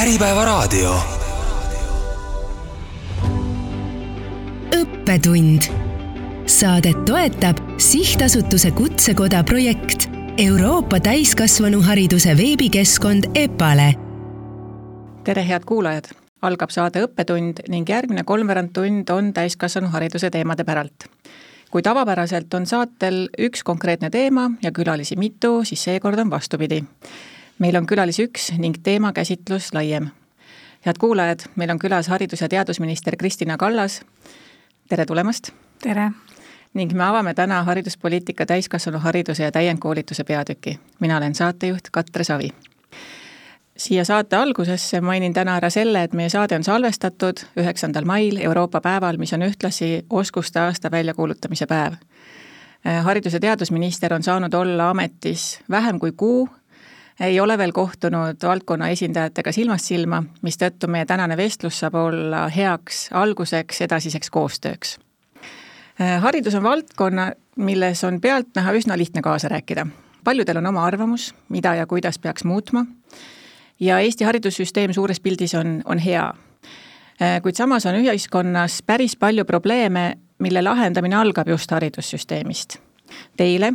Äripäevaraadio. õppetund. Saadet toetab sihtasutuse Kutsekoda projekt Euroopa täiskasvanuhariduse veebikeskkond EPALE. tere, head kuulajad! algab saade Õppetund ning järgmine kolmveerand tund on täiskasvanuhariduse teemade päralt kui tavapäraselt on saatel üks konkreetne teema ja külalisi mitu, siis seekord on vastupidi meil on külalisi üks ning teemakäsitlus laiem. head kuulajad, meil on külas haridus- ja teadusminister Kristina Kallas. tere tulemast! tere! ning me avame täna hariduspoliitika täiskasvanuhariduse ja täiendkoolituse peatüki. mina olen saatejuht Katre Savi. siia saate algusesse mainin täna ära selle, et meie saade on salvestatud üheksandal mail, Euroopa päeval, mis on ühtlasi oskuste aasta väljakuulutamise päev haridus- ja teadusminister on saanud olla ametis vähem kui kuu ei ole veel kohtunud valdkonna esindajatega silmast silma, mistõttu meie tänane vestlus saab olla heaks alguseks edasiseks koostööks. haridus on valdkonna, milles on pealtnäha üsna lihtne kaasa rääkida. paljudel on oma arvamus, mida ja kuidas peaks muutma ja Eesti haridussüsteem suures pildis on, on hea. kuid samas on ühiskonnas päris palju probleeme, mille lahendamine algab just haridussüsteemist. Teile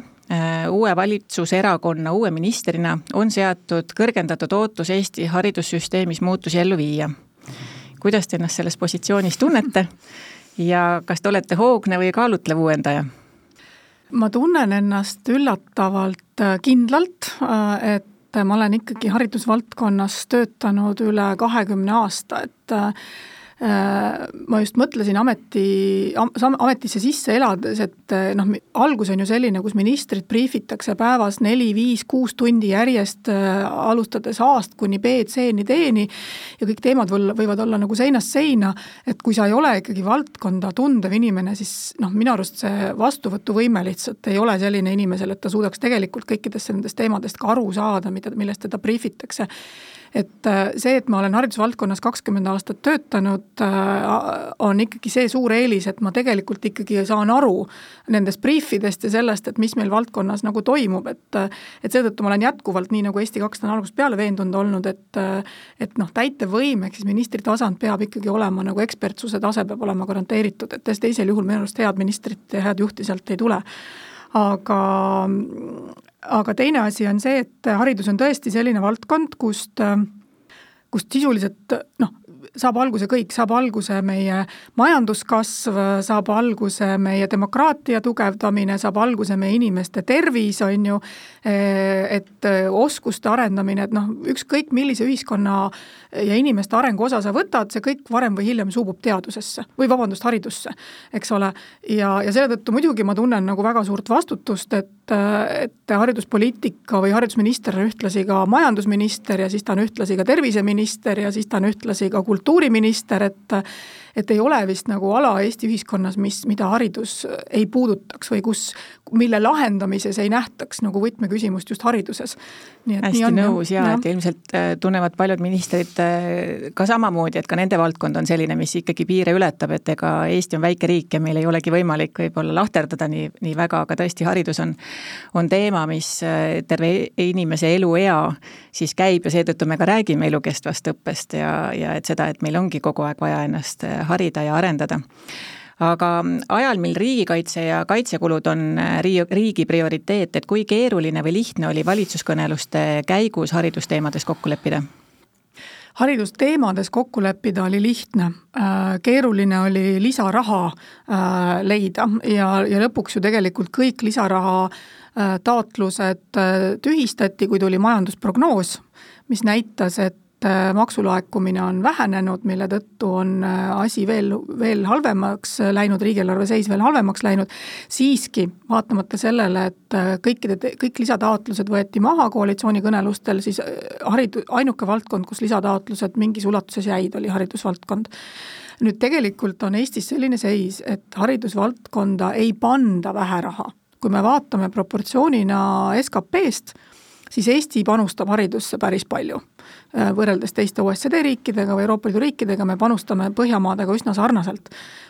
uue valitsuserakonna uue ministrina on seatud kõrgendatud ootus Eesti haridussüsteemis muutusi ellu viia. kuidas te ennast selles positsioonis tunnete ja kas te olete hoogne või kaalutlev uuendaja? ma tunnen ennast üllatavalt äh, kindlalt, äh, et ma olen ikkagi haridusvaldkonnas töötanud üle kahekümne aasta, et Äh, ma just mõtlesin ameti, ametisse sisse elades, et noh, algus on ju selline, kus ministrit briifitakse päevas neli-viis-kuus tundi järjest, alustades A-st kuni B, C-ni, D-ni ja kõik teemad võivad olla nagu seinast seina, et kui sa ei ole ikkagi valdkonda tundev inimene, siis noh, minu arust see vastuvõtuvõime lihtsalt ei ole selline inimesel, et ta suudaks tegelikult kõikidest nendest teemadest ka aru saada, mida, millest teda briifitakse et äh, see, et ma olen haridusvaldkonnas kakskümmend aastat töötanud, äh, on ikkagi see suur eelis, et ma tegelikult ikkagi saan aru nendest briifidest ja sellest, et mis meil valdkonnas nagu toimub, et et seetõttu ma olen jätkuvalt, nii nagu Eesti kakssada on algusest peale veendunud olnud, et et noh, täitevvõim ehk siis ministri tasand peab ikkagi olema nagu ekspertsuse tase peab olema garanteeritud, et teisel juhul minu arust head ministrit ja head juhti sealt ei tule. Aga aga teine asi on see, et haridus on tõesti selline valdkond, kust, kust sisuliselt noh, saab alguse kõik, saab alguse meie majanduskasv, saab alguse meie demokraatia tugevdamine, saab alguse meie inimeste tervis, on ju, et oskuste arendamine, et noh, ükskõik millise ühiskonna ja inimeste arengu osa sa võtad, see kõik varem või hiljem suubub teadusesse või vabandust, haridusse, eks ole. ja, ja selle tõttu muidugi ma tunnen nagu väga suurt vastutust, et, et hariduspoliitika või haridusminister on ühtlasi ka majandusminister ja siis ta on ühtlasi ka terviseminister ja siis ta on ühtlasi ka kultuuriminister, et et ei ole vist nagu ala Eesti ühiskonnas, mis, mida haridus ei puudutaks või kus, mille lahendamises ei nähtaks nagu võtmeküsimust just hariduses. hästi on, nõus ja, ja et ilmselt äh, tunnevad paljud ministrid äh, ka samamoodi, et ka nende valdkond on selline, mis ikkagi piire ületab, et ega Eesti on väike riik ja meil ei olegi võimalik võib-olla lahterdada nii, nii väga, aga tõesti, haridus on, on teema, mis äh, terve inimese eluea siis käib ja seetõttu me ka räägime elukestvast õppest ja, ja et seda, et meil ongi kogu aeg vaja ennast harida ja arendada aga ajal, mil riigikaitse ja kaitsekulud on äh, riigi prioriteet, et kui keeruline või lihtne oli valitsuskõneluste käigus haridusteemades kokku leppida? haridusteemades kokku leppida oli lihtne, äh, keeruline oli lisaraha äh, leida ja, ja lõpuks ju tegelikult kõik lisaraha taotlused tühistati, kui tuli majandusprognoos, mis näitas, et maksulaekumine on vähenenud, mille tõttu on äh, asi veel, veel halvemaks läinud, riigieelarve seis veel halvemaks läinud, siiski vaatamata sellele, et äh, kõikide, kõik lisataotlused võeti maha koalitsioonikõnelustel, siis harid-, ainuke valdkond, kus lisataotlused mingis ulatuses jäid, oli haridusvaldkond nüüd tegelikult on Eestis selline seis, et haridusvaldkonda ei panda vähe raha. kui me vaatame proportsioonina SKP-st, siis Eesti panustab haridusse päris palju. Äh, võrreldes teiste OECD riikidega või Euroopa Liidu riikidega me panustame Põhjamaadega üsna sarnaselt.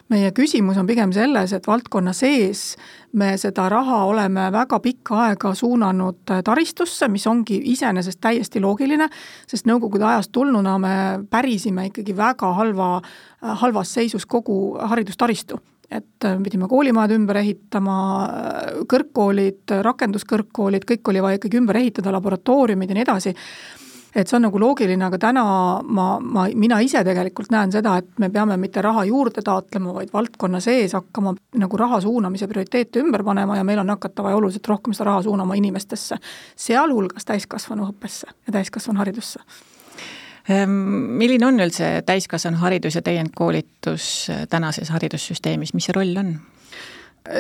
meie küsimus on pigem selles, et valdkonna sees me seda raha oleme väga pikka aega suunanud taristusse, mis ongi iseenesest täiesti loogiline, sest Nõukogude ajast tulnuna me pärisime ikkagi väga halva, halvas seisus kogu haridustaristu et pidime koolimajad ümber ehitama, kõrgkoolid, rakenduskõrgkoolid, kõik oli vaja ikkagi ümber ehitada, laboratooriumid ja nii edasi et see on nagu loogiline, aga täna ma, ma, mina ise tegelikult näen seda, et me peame mitte raha juurde taotlema, vaid valdkonna sees hakkama nagu raha suunamise prioriteete ümber panema ja meil on hakata vaja oluliselt rohkem seda raha suunama inimestesse, sealhulgas täiskasvanuõppesse ja täiskasvanuharidusse ehm, milline on üldse täiskasvanuharidus ja täiendkoolitus tänases haridussüsteemis, mis see roll on?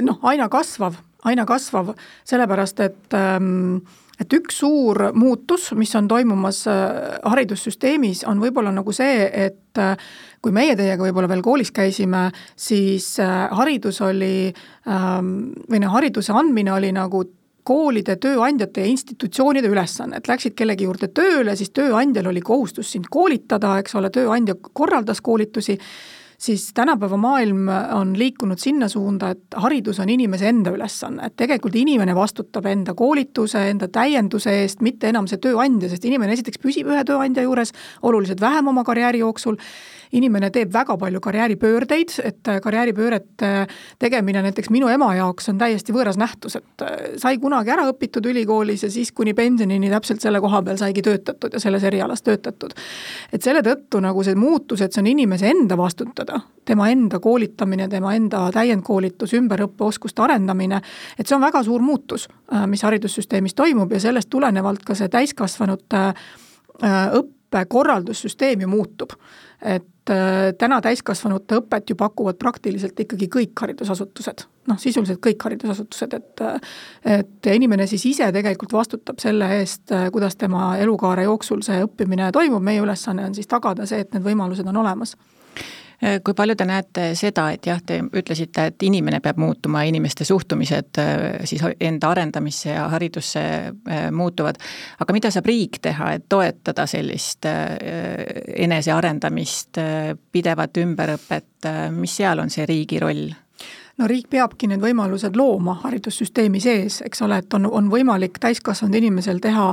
noh, aina kasvav, aina kasvav, sellepärast et ähm, et üks suur muutus, mis on toimumas äh, haridussüsteemis, on võib-olla nagu see, et äh, kui meie teiega võib-olla veel koolis käisime, siis äh, haridus oli ähm, või noh, hariduse andmine oli nagu koolide, tööandjate ja institutsioonide ülesanne, et läksid kellegi juurde tööle, siis tööandjal oli kohustus sind koolitada, eks ole, tööandja korraldas koolitusi siis tänapäeva maailm on liikunud sinna suunda, et haridus on inimese enda ülesanne, et tegelikult inimene vastutab enda koolituse, enda täienduse eest, mitte enam see tööandja, sest inimene esiteks püsib ühe tööandja juures oluliselt vähem oma karjääri jooksul inimene teeb väga palju karjääripöördeid, et äh, karjääripöörete tegemine näiteks minu ema jaoks on täiesti võõras nähtus, et äh, sai kunagi ära õpitud ülikoolis ja siis kuni pensionini täpselt selle koha peal saigi töötatud ja selles erialas töötatud. et selle tõttu nagu see muutus, et see on inimese enda vastutada, tema enda koolitamine, tema enda täiendkoolitus, ümberõppe, oskuste arendamine, et see on väga suur muutus, äh, mis haridussüsteemis toimub ja sellest tulenevalt ka see täiskasvanute õppekorraldussüsteem ju muutub. et Äh, täna täiskasvanute õpet ju pakuvad praktiliselt ikkagi kõik haridusasutused, noh, sisuliselt kõik haridusasutused, et et inimene siis ise tegelikult vastutab selle eest, äh, kuidas tema elukaare jooksul see õppimine toimub, meie ülesanne on siis tagada see, et need võimalused on olemas. Äh, kui palju te näete seda, et jah, te ütlesite, et inimene peab muutuma, inimeste suhtumised äh, siis enda arendamisse ja haridusse äh, muutuvad, aga mida saab riik teha, et toetada sellist enesearendamist, pidevat ümberõpet, mis seal on see riigi roll? no riik peabki need võimalused looma haridussüsteemi sees, eks ole, et on, on võimalik täiskasvanud inimesel teha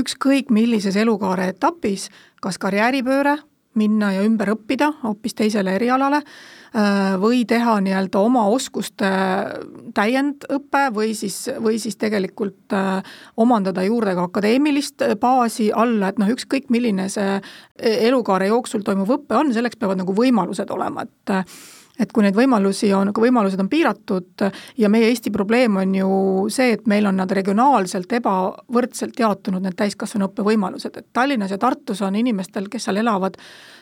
ükskõik millises elukaare etapis, kas karjääripööre minna ja ümber õppida hoopis teisele erialale äh, või teha nii-öelda oma oskuste täiendõpe või siis, või siis tegelikult äh, omandada juurde ka akadeemilist baasi alla, et noh, ükskõik milline see elukaare jooksul toimuv õpe on, selleks peavad nagu võimalused olema, et et kui neid võimalusi on, kui võimalused on piiratud ja meie Eesti probleem on ju see, et meil on nad regionaalselt ebavõrdselt jaotunud, need täiskasvanuõppe võimalused, et Tallinnas ja Tartus on inimestel, kes seal elavad,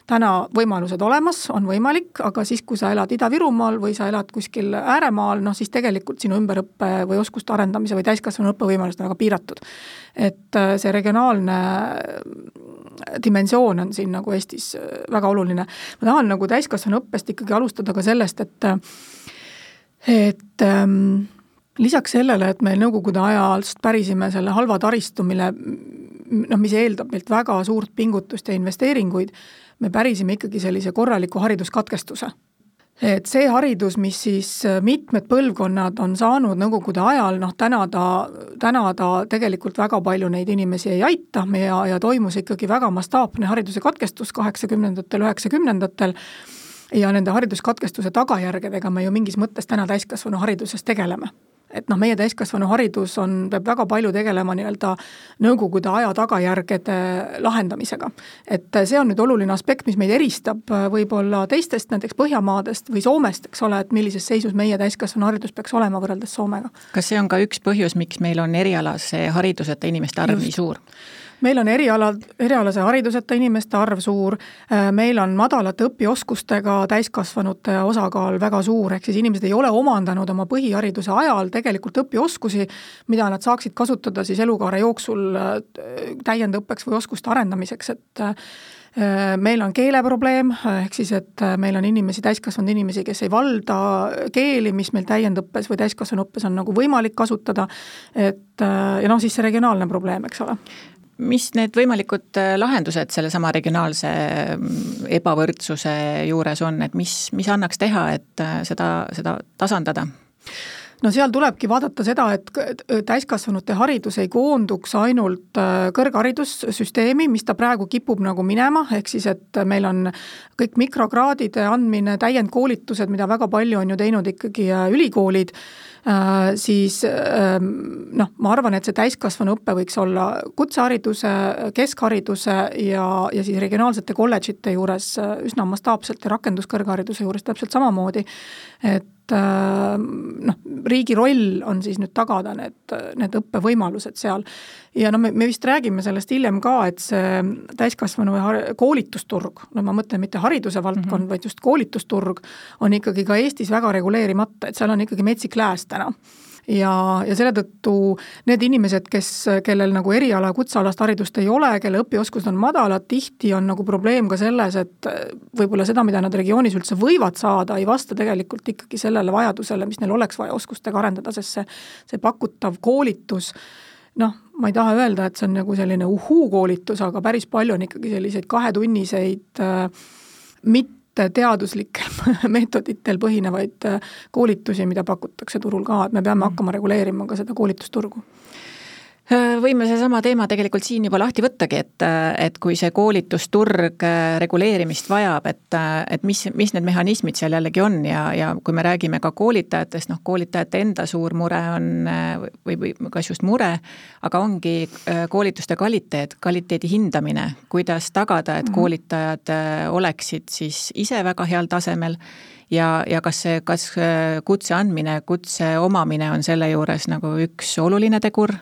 täna võimalused olemas, on võimalik, aga siis, kui sa elad Ida-Virumaal või sa elad kuskil ääremaal, noh siis tegelikult sinu ümberõppe või oskuste arendamise või täiskasvanuõppe võimalused on väga piiratud. Et äh, see regionaalne äh, dimensioon on siin nagu Eestis äh, väga oluline. ma tahan nagu täiskasvanuõppest ikkagi alustada ka sellest, et et ähm, lisaks sellele, et me Nõukogude ajast pärisime selle halva taristu, mille noh, mis eeldab meilt väga suurt pingutust ja investeeringuid, me pärisime ikkagi sellise korraliku hariduskatkestuse. Et see haridus, mis siis äh, mitmed põlvkonnad on saanud Nõukogude ajal, noh täna ta, täna ta tegelikult väga palju neid inimesi ei aita ja, ja toimus ikkagi väga mastaapne hariduse katkestus kaheksakümnendatel, üheksakümnendatel. Ja nende hariduskatkestuse tagajärgedega me ju mingis mõttes täna täiskasvanuhariduses tegeleme et noh, meie täiskasvanuharidus on, peab väga palju tegelema nii-öelda nõukogude aja tagajärgede lahendamisega. et see on nüüd oluline aspekt, mis meid eristab äh, võib-olla teistest näiteks Põhjamaadest või Soomest, eks ole, et millises seisus meie täiskasvanuharidus peaks olema võrreldes Soomega. kas see on ka üks põhjus, miks meil on erialase hariduseta inimeste arv nii suur? Meil on eriala, erialase hariduseta inimeste arv suur, äh, meil on madalate õpioskustega täiskasvanute osakaal väga suur, ehk siis inimesed ei ole omandanud oma põhihariduse ajal tegelikult õpioskusi, mida nad saaksid kasutada siis elukaare jooksul äh, täiendõppeks või oskuste arendamiseks, et äh, meil on keeleprobleem, ehk siis et meil on inimesi, täiskasvanud inimesi, kes ei valda keeli, mis meil täiendõppes või täiskasvanuõppes on nagu võimalik kasutada, et ja noh, siis see regionaalne probleem, eks ole mis need võimalikud äh, lahendused sellesama regionaalse mm, ebavõrdsuse juures on, et mis, mis annaks teha, et äh, seda, seda tasandada? no seal tulebki vaadata seda, et täiskasvanute haridus ei koonduks ainult äh, kõrgharidussüsteemi, mis ta praegu kipub nagu minema, ehk siis et meil on kõik mikrokraadide andmine, täiendkoolitused, mida väga palju on ju teinud ikkagi ülikoolid siis ähm, noh, ma arvan, et see täiskasvanuõpe võiks olla kutsehariduse, keskhariduse ja, ja siis regionaalsete kolledžite juures äh, üsna mastaapselt ja rakenduskõrghariduse juures täpselt samamoodi. et äh, noh, riigi roll on siis nüüd tagada need, need õppevõimalused seal. Ja no me, me vist räägime sellest hiljem ka, et see täiskasvanu koolitusturg, no ma mõtlen mitte hariduse valdkond mm, -hmm. vaid just koolitusturg, on ikkagi ka Eestis väga reguleerimata, et seal on ikkagi metsik lääs täna ja, ja selle tõttu need inimesed, kes, kellel nagu eriala kutsealast haridust ei ole, kelle õpioskused on madalad, tihti on nagu probleem ka selles, et võib-olla seda, mida nad regioonis üldse võivad saada, ei vasta tegelikult ikkagi sellele vajadusele, mis neil oleks vaja oskustega arendada, sest see, see pakutav koolitus noh, ma ei taha öelda, et see on nagu selline uhuu-koolitus, aga päris palju on ikkagi selliseid kahetunniseid äh, mitte teaduslikel meetoditel põhinevaid äh, koolitusi, mida pakutakse turul ka, et me peame mm. hakkama reguleerima ka seda koolitusturgu võime seesama teema tegelikult siin juba lahti võttagi, et, et kui see koolitusturg äh, reguleerimist vajab, et, et mis, mis need mehhanismid seal jällegi on ja, ja kui me räägime ka koolitajatest, noh, koolitajate enda suur mure on või, või kas just mure, aga ongi äh, koolituste kvaliteet, kvaliteedi hindamine, kuidas tagada, et mhm. koolitajad oleksid siis ise väga heal tasemel ja, ja kas see, kas kutse andmine, kutse omamine on selle juures nagu üks oluline tegur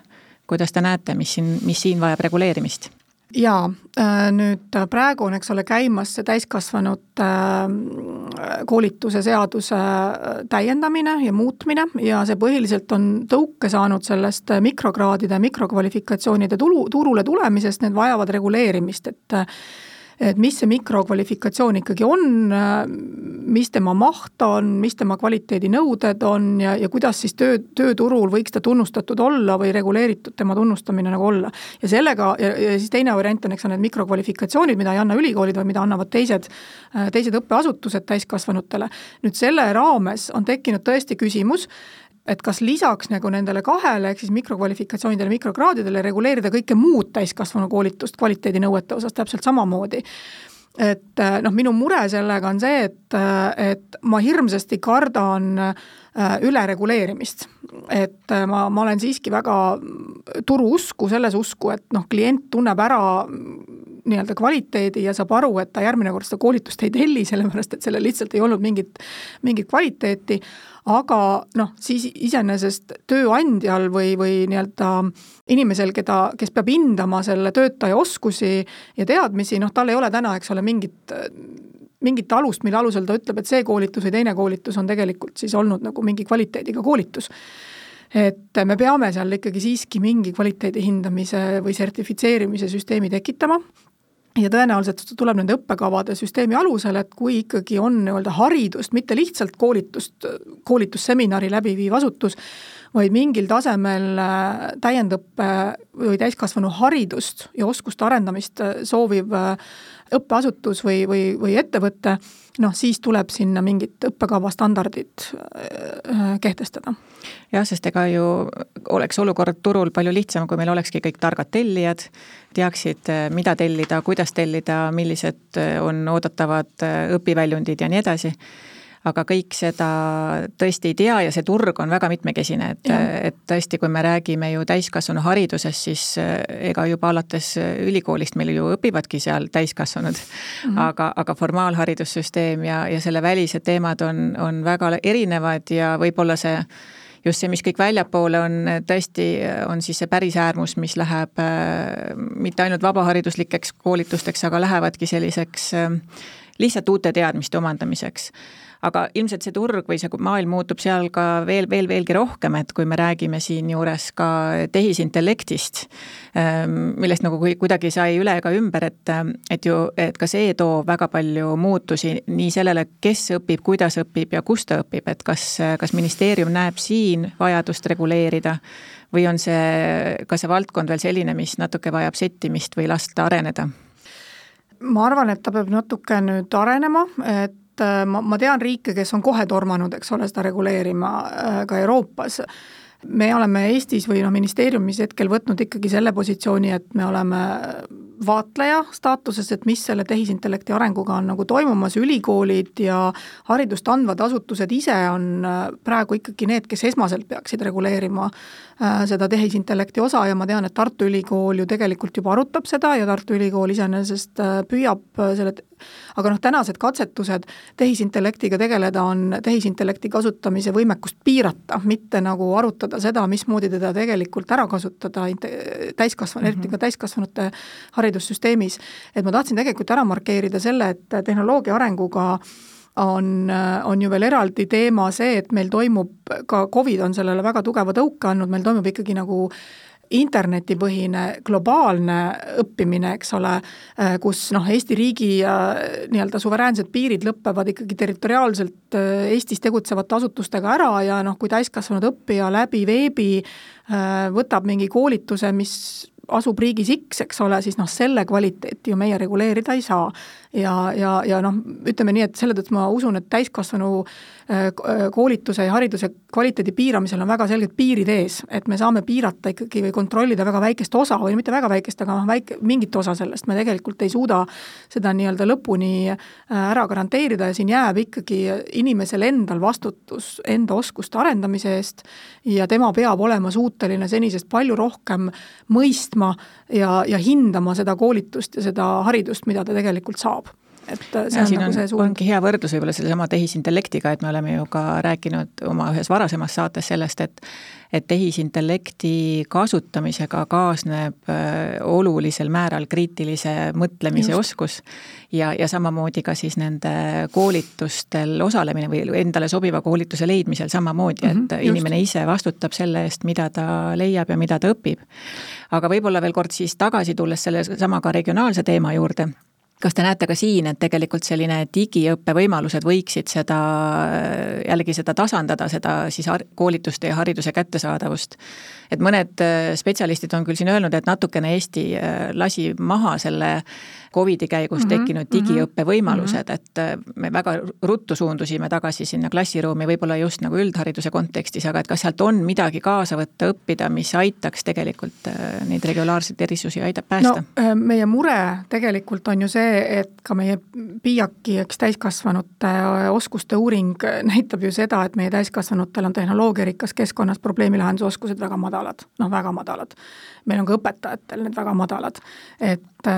kuidas te näete, mis siin, mis siin vajab reguleerimist? jaa, äh, nüüd praegu on, eks ole, käimas see täiskasvanute äh, koolituse seaduse äh, täiendamine ja muutmine ja see põhiliselt on tõuke saanud sellest mikrokraadide, mikrokvalifikatsioonide tulu, turule tulemisest, need vajavad reguleerimist, et et mis see mikrokvalifikatsioon ikkagi on, mis tema maht on, mis tema kvaliteedinõuded on ja, ja kuidas siis töö, tööturul võiks ta tunnustatud olla või reguleeritud tema tunnustamine nagu olla. ja sellega, ja, siis teine variant on, eks ole, need mikrokvalifikatsioonid, mida ei anna ülikoolid või mida annavad teised, teised õppeasutused täiskasvanutele. nüüd selle raames on tekkinud tõesti küsimus, et kas lisaks nagu nendele kahele, ehk siis mikrokvalifikatsioonidele, mikrokraadidele reguleerida kõike muud täiskasvanukoolitust kvaliteedinõuete osas täpselt samamoodi et äh, noh, minu mure sellega on see, et, äh, et ma hirmsasti kardan äh, ülereguleerimist. et ma, ma olen siiski väga turuusku, selles usku, et noh, klient tunneb ära nii-öelda kvaliteedi ja saab aru, et ta järgmine kord seda koolitust ei telli, sellepärast et sellel lihtsalt ei olnud mingit, mingit kvaliteeti, aga noh, siis iseenesest tööandjal või, või nii-öelda inimesel, keda, kes peab hindama selle töötaja oskusi ja teadmisi, noh, tal ei ole täna, eks ole, mingit mingit alust, mille alusel ta ütleb, et see koolitus või teine koolitus on tegelikult siis olnud nagu mingi kvaliteediga koolitus. Et me peame seal ikkagi siiski mingi kvaliteedi hindamise või sertifitseerimise süsteemi tekitama ja tõenäoliselt tuleb nende õppekavade süsteemi alusel, et kui ikkagi on nii-öelda haridust, mitte lihtsalt koolitust, koolitusseminari läbiviiv asutus, vaid mingil tasemel äh, täiendõppe või täiskasvanu haridust ja oskuste arendamist äh, sooviv äh, õppeasutus või, või, või ettevõte, noh siis tuleb sinna mingid õppekava standardid kehtestada. jah, sest ega ju oleks olukord turul palju lihtsam, kui meil olekski kõik targad tellijad, teaksid, mida tellida, kuidas tellida, millised on oodatavad õpiväljundid ja nii edasi aga kõik seda tõesti ei tea ja see turg on väga mitmekesine, et, et tõesti, kui me räägime ju täiskasvanuharidusest, siis eh, ega juba alates ülikoolist meil ju õpivadki seal täiskasvanud mm. -hmm. aga, aga formaalharidussüsteem ja, ja selle välised teemad on, on väga erinevad ja võib-olla see just see, mis kõik väljapoole on, tõesti on siis see päris äärmus, mis läheb äh, mitte ainult vabahariduslikeks koolitusteks, aga lähevadki selliseks äh, lihtsalt uute teadmiste omandamiseks aga ilmselt see turg või see maailm muutub seal ka veel, veel, veelgi rohkem, et kui me räägime siinjuures ka tehisintellektist, ähm, millest nagu kuidagi sai üle ega ümber, et, et ju, et ka see toob väga palju muutusi nii sellele, kes õpib, kuidas õpib ja kus ta õpib, et kas, kas ministeerium näeb siin vajadust reguleerida või on see, ka see valdkond veel selline, mis natuke vajab settimist või lasta areneda? ma arvan, et ta peab natuke nüüd arenema, et ma, ma tean riike, kes on kohe tormanud, eks ole, seda reguleerima äh, ka Euroopas. me oleme Eestis või noh, ministeeriumis hetkel võtnud ikkagi selle positsiooni, et me oleme vaatleja staatuses, et mis selle tehisintellekti arenguga on nagu toimumas, ülikoolid ja haridust andvad asutused ise on äh, praegu ikkagi need, kes esmaselt peaksid reguleerima äh, seda tehisintellekti osa ja ma tean, et Tartu Ülikool ju tegelikult juba arutab seda ja Tartu Ülikool iseenesest äh, püüab selle, aga noh, tänased katsetused tehisintellektiga tegeleda on tehisintellekti kasutamise võimekust piirata, mitte nagu arutada seda, mismoodi teda tegelikult ära kasutada täiskasvanu mm, -hmm. eriti ka täiskasvanute haridusel haridussüsteemis. et ma tahtsin tegelikult ära markeerida selle, et tehnoloogia arenguga on, on ju veel eraldi teema see, et meil toimub, ka Covid on sellele väga tugeva tõuke andnud, meil toimub ikkagi nagu internetipõhine globaalne õppimine, eks ole, kus noh, Eesti riigi nii-öelda suveräänsed piirid lõpevad ikkagi territoriaalselt Eestis tegutsevate asutustega ära ja noh, kui täiskasvanud õppija läbi veebi võtab mingi koolituse, mis asub riigis X, eks ole, siis noh, selle kvaliteeti ju meie reguleerida ei saa. Ja, ja, ja noh, ütleme nii, et selle tõttu ma usun, et täiskasvanu äh, äh, koolituse ja hariduse kvaliteedi piiramisel on väga selged piirid ees, et me saame piirata ikkagi või kontrollida väga väikest osa või mitte väga väikest, aga noh, väike, mingit osa sellest, me tegelikult ei suuda seda nii-öelda lõpuni äh, ära garanteerida ja siin jääb ikkagi inimesel endal vastutus enda oskuste arendamise eest ja tema peab olema suuteline senisest palju rohkem mõistma, ja, ja hindama seda koolitust ja seda haridust, mida ta tegelikult saab et see ja, on nagu on, see suund. ongi hea võrdlus võib-olla sellesama tehisintellektiga, et me oleme ju ka rääkinud oma ühes varasemas saates sellest, et et tehisintellekti kasutamisega kaasneb äh, olulisel määral kriitilise mõtlemise Just. oskus ja, ja samamoodi ka siis nende koolitustel osalemine või endale sobiva koolituse leidmisel samamoodi, et mm -hmm, inimene ise vastutab selle eest, mida ta leiab ja mida ta õpib. aga võib-olla veel kord siis tagasi tulles selle sama ka regionaalse teema juurde kas te näete ka siin, et tegelikult selline digiõppe võimalused võiksid seda, jällegi seda tasandada, seda siis koolituste ja hariduse kättesaadavust? Et mõned äh, spetsialistid on küll siin öelnud, et natukene Eesti äh, lasi maha selle Covidi käigus mm -hmm, tekkinud digiõppe mhm, võimalused, et äh, me väga ruttu suundusime tagasi sinna klassiruumi, võib-olla just nagu üldhariduse kontekstis, aga et kas sealt on midagi kaasa võtta, õppida, mis aitaks tegelikult neid regulaarseid erisusi aitab päästa? no meie mure tegelikult on ju see, et ka meie PIAK-i, eks täiskasvanute oskuste uuring näitab ju seda, et meie täiskasvanutel on tehnoloogiarikkas keskkonnas probleemilahendusoskused väga madalad, noh väga madalad. meil on ka õpetajatel need väga madalad, et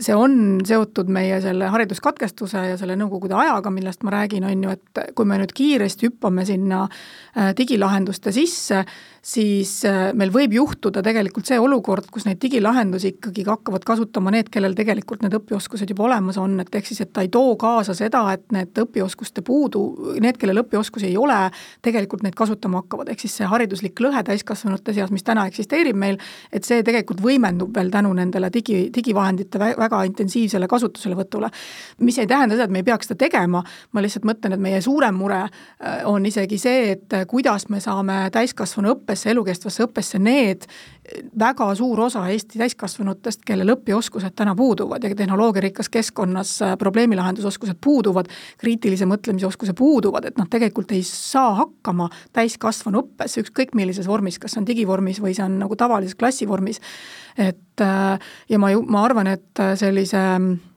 see on seotud meie selle hariduskatkestuse ja selle nõukogude ajaga, millest ma räägin, on ju, et kui me nüüd kiiresti hüppame sinna äh, digilahenduste sisse, siis äh, meil võib juhtuda tegelikult see olukord, kus neid digilahendusi ikkagi hakkavad kasutama need, kellel tegelikult need õpioskused juba olemas on, et ehk siis, et ta ei too kaasa seda, et need õpioskuste puudu, need, kellel õpioskusi ei ole, tegelikult neid kasutama hakkavad, ehk siis see hariduslik lõhe täiskasvanute seas, mis täna eksisteerib meil, et see tegelikult võimendub veel tänu nendele digi, digivahendite väga intensiivsele kasutuselevõtule. mis ei tähenda seda, et me ei peaks seda tegema, ma lihtsalt mõtlen, et meie suurem mure äh, on isegi see, et äh, kuidas me saame täiskasvanu õppesse, elukestvasse õppesse need väga suur osa Eesti täiskasvanutest, kellel õpioskused täna puuduvad ja tehnoloogiarikkas keskkonnas äh, probleemilahendusoskused puuduvad, kriitilise mõtlemise oskused puuduvad, et nad tegelikult ei saa hakkama täiskasvanu õppes, ükskõik millises vormis, kas see on digivormis või see on nagu tavalises klassivormis. et ja ma ju, ma arvan, et sellise mm,